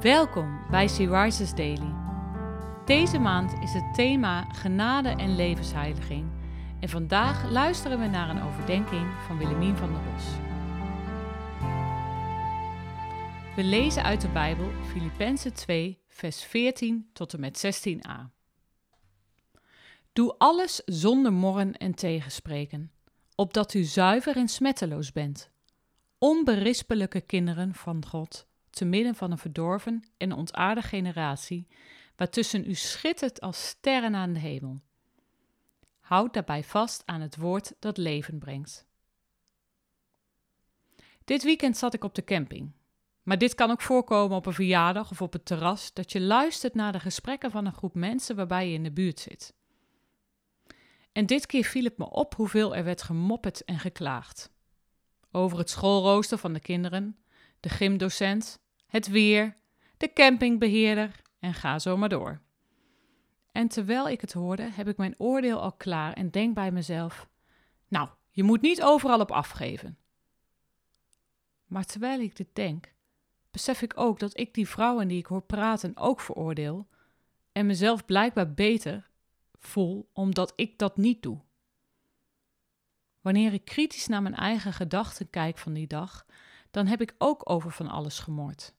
Welkom bij Sea Daily. Deze maand is het thema genade en levensheiliging. En vandaag luisteren we naar een overdenking van Willemien van der Bos. We lezen uit de Bijbel Filippenzen 2, vers 14 tot en met 16a. Doe alles zonder morren en tegenspreken, opdat u zuiver en smetteloos bent, onberispelijke kinderen van God te midden van een verdorven en ontaarde generatie, waartussen u schittert als sterren aan de hemel. Houd daarbij vast aan het woord dat leven brengt. Dit weekend zat ik op de camping. Maar dit kan ook voorkomen op een verjaardag of op het terras, dat je luistert naar de gesprekken van een groep mensen waarbij je in de buurt zit. En dit keer viel het me op hoeveel er werd gemopperd en geklaagd. Over het schoolrooster van de kinderen, de gymdocent, het weer, de campingbeheerder en ga zo maar door. En terwijl ik het hoorde, heb ik mijn oordeel al klaar en denk bij mezelf: Nou, je moet niet overal op afgeven. Maar terwijl ik dit denk, besef ik ook dat ik die vrouwen die ik hoor praten ook veroordeel en mezelf blijkbaar beter voel omdat ik dat niet doe. Wanneer ik kritisch naar mijn eigen gedachten kijk van die dag, dan heb ik ook over van alles gemoord.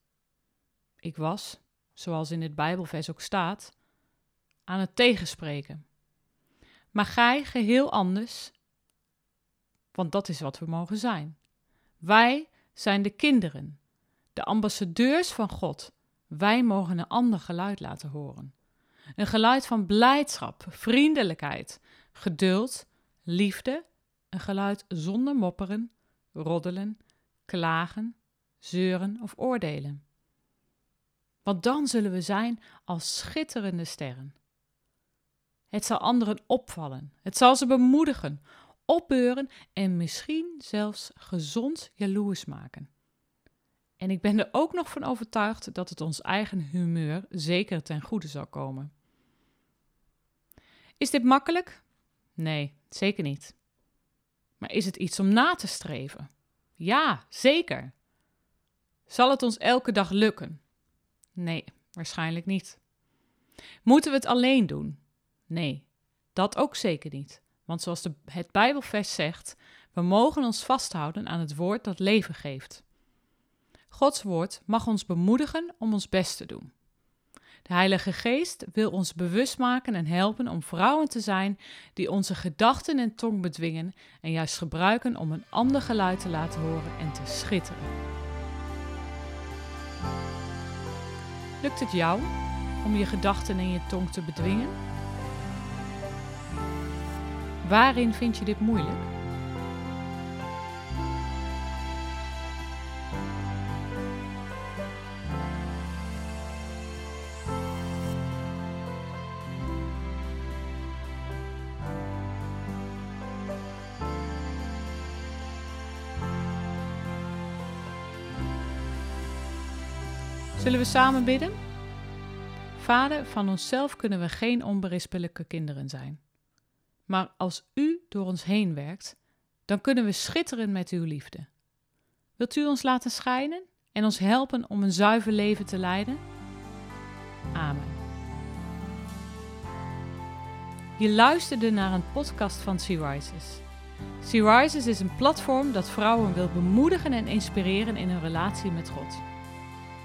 Ik was, zoals in het Bijbelvers ook staat, aan het tegenspreken. Maar gij geheel anders, want dat is wat we mogen zijn. Wij zijn de kinderen, de ambassadeurs van God. Wij mogen een ander geluid laten horen. Een geluid van blijdschap, vriendelijkheid, geduld, liefde, een geluid zonder mopperen, roddelen, klagen, zeuren of oordelen. Want dan zullen we zijn als schitterende sterren. Het zal anderen opvallen, het zal ze bemoedigen, opbeuren en misschien zelfs gezond jaloers maken. En ik ben er ook nog van overtuigd dat het ons eigen humeur zeker ten goede zal komen. Is dit makkelijk? Nee, zeker niet. Maar is het iets om na te streven? Ja, zeker. Zal het ons elke dag lukken? Nee, waarschijnlijk niet. Moeten we het alleen doen? Nee, dat ook zeker niet. Want zoals de, het Bijbelvers zegt, we mogen ons vasthouden aan het woord dat leven geeft. Gods woord mag ons bemoedigen om ons best te doen. De Heilige Geest wil ons bewust maken en helpen om vrouwen te zijn die onze gedachten en tong bedwingen en juist gebruiken om een ander geluid te laten horen en te schitteren. Lukt het jou om je gedachten en je tong te bedwingen? Waarin vind je dit moeilijk? Zullen we samen bidden? Vader, van onszelf kunnen we geen onberispelijke kinderen zijn. Maar als U door ons heen werkt, dan kunnen we schitteren met Uw liefde. Wilt U ons laten schijnen en ons helpen om een zuiver leven te leiden? Amen. Je luisterde naar een podcast van Sea Rises. Sea Rises is een platform dat vrouwen wil bemoedigen en inspireren in hun relatie met God.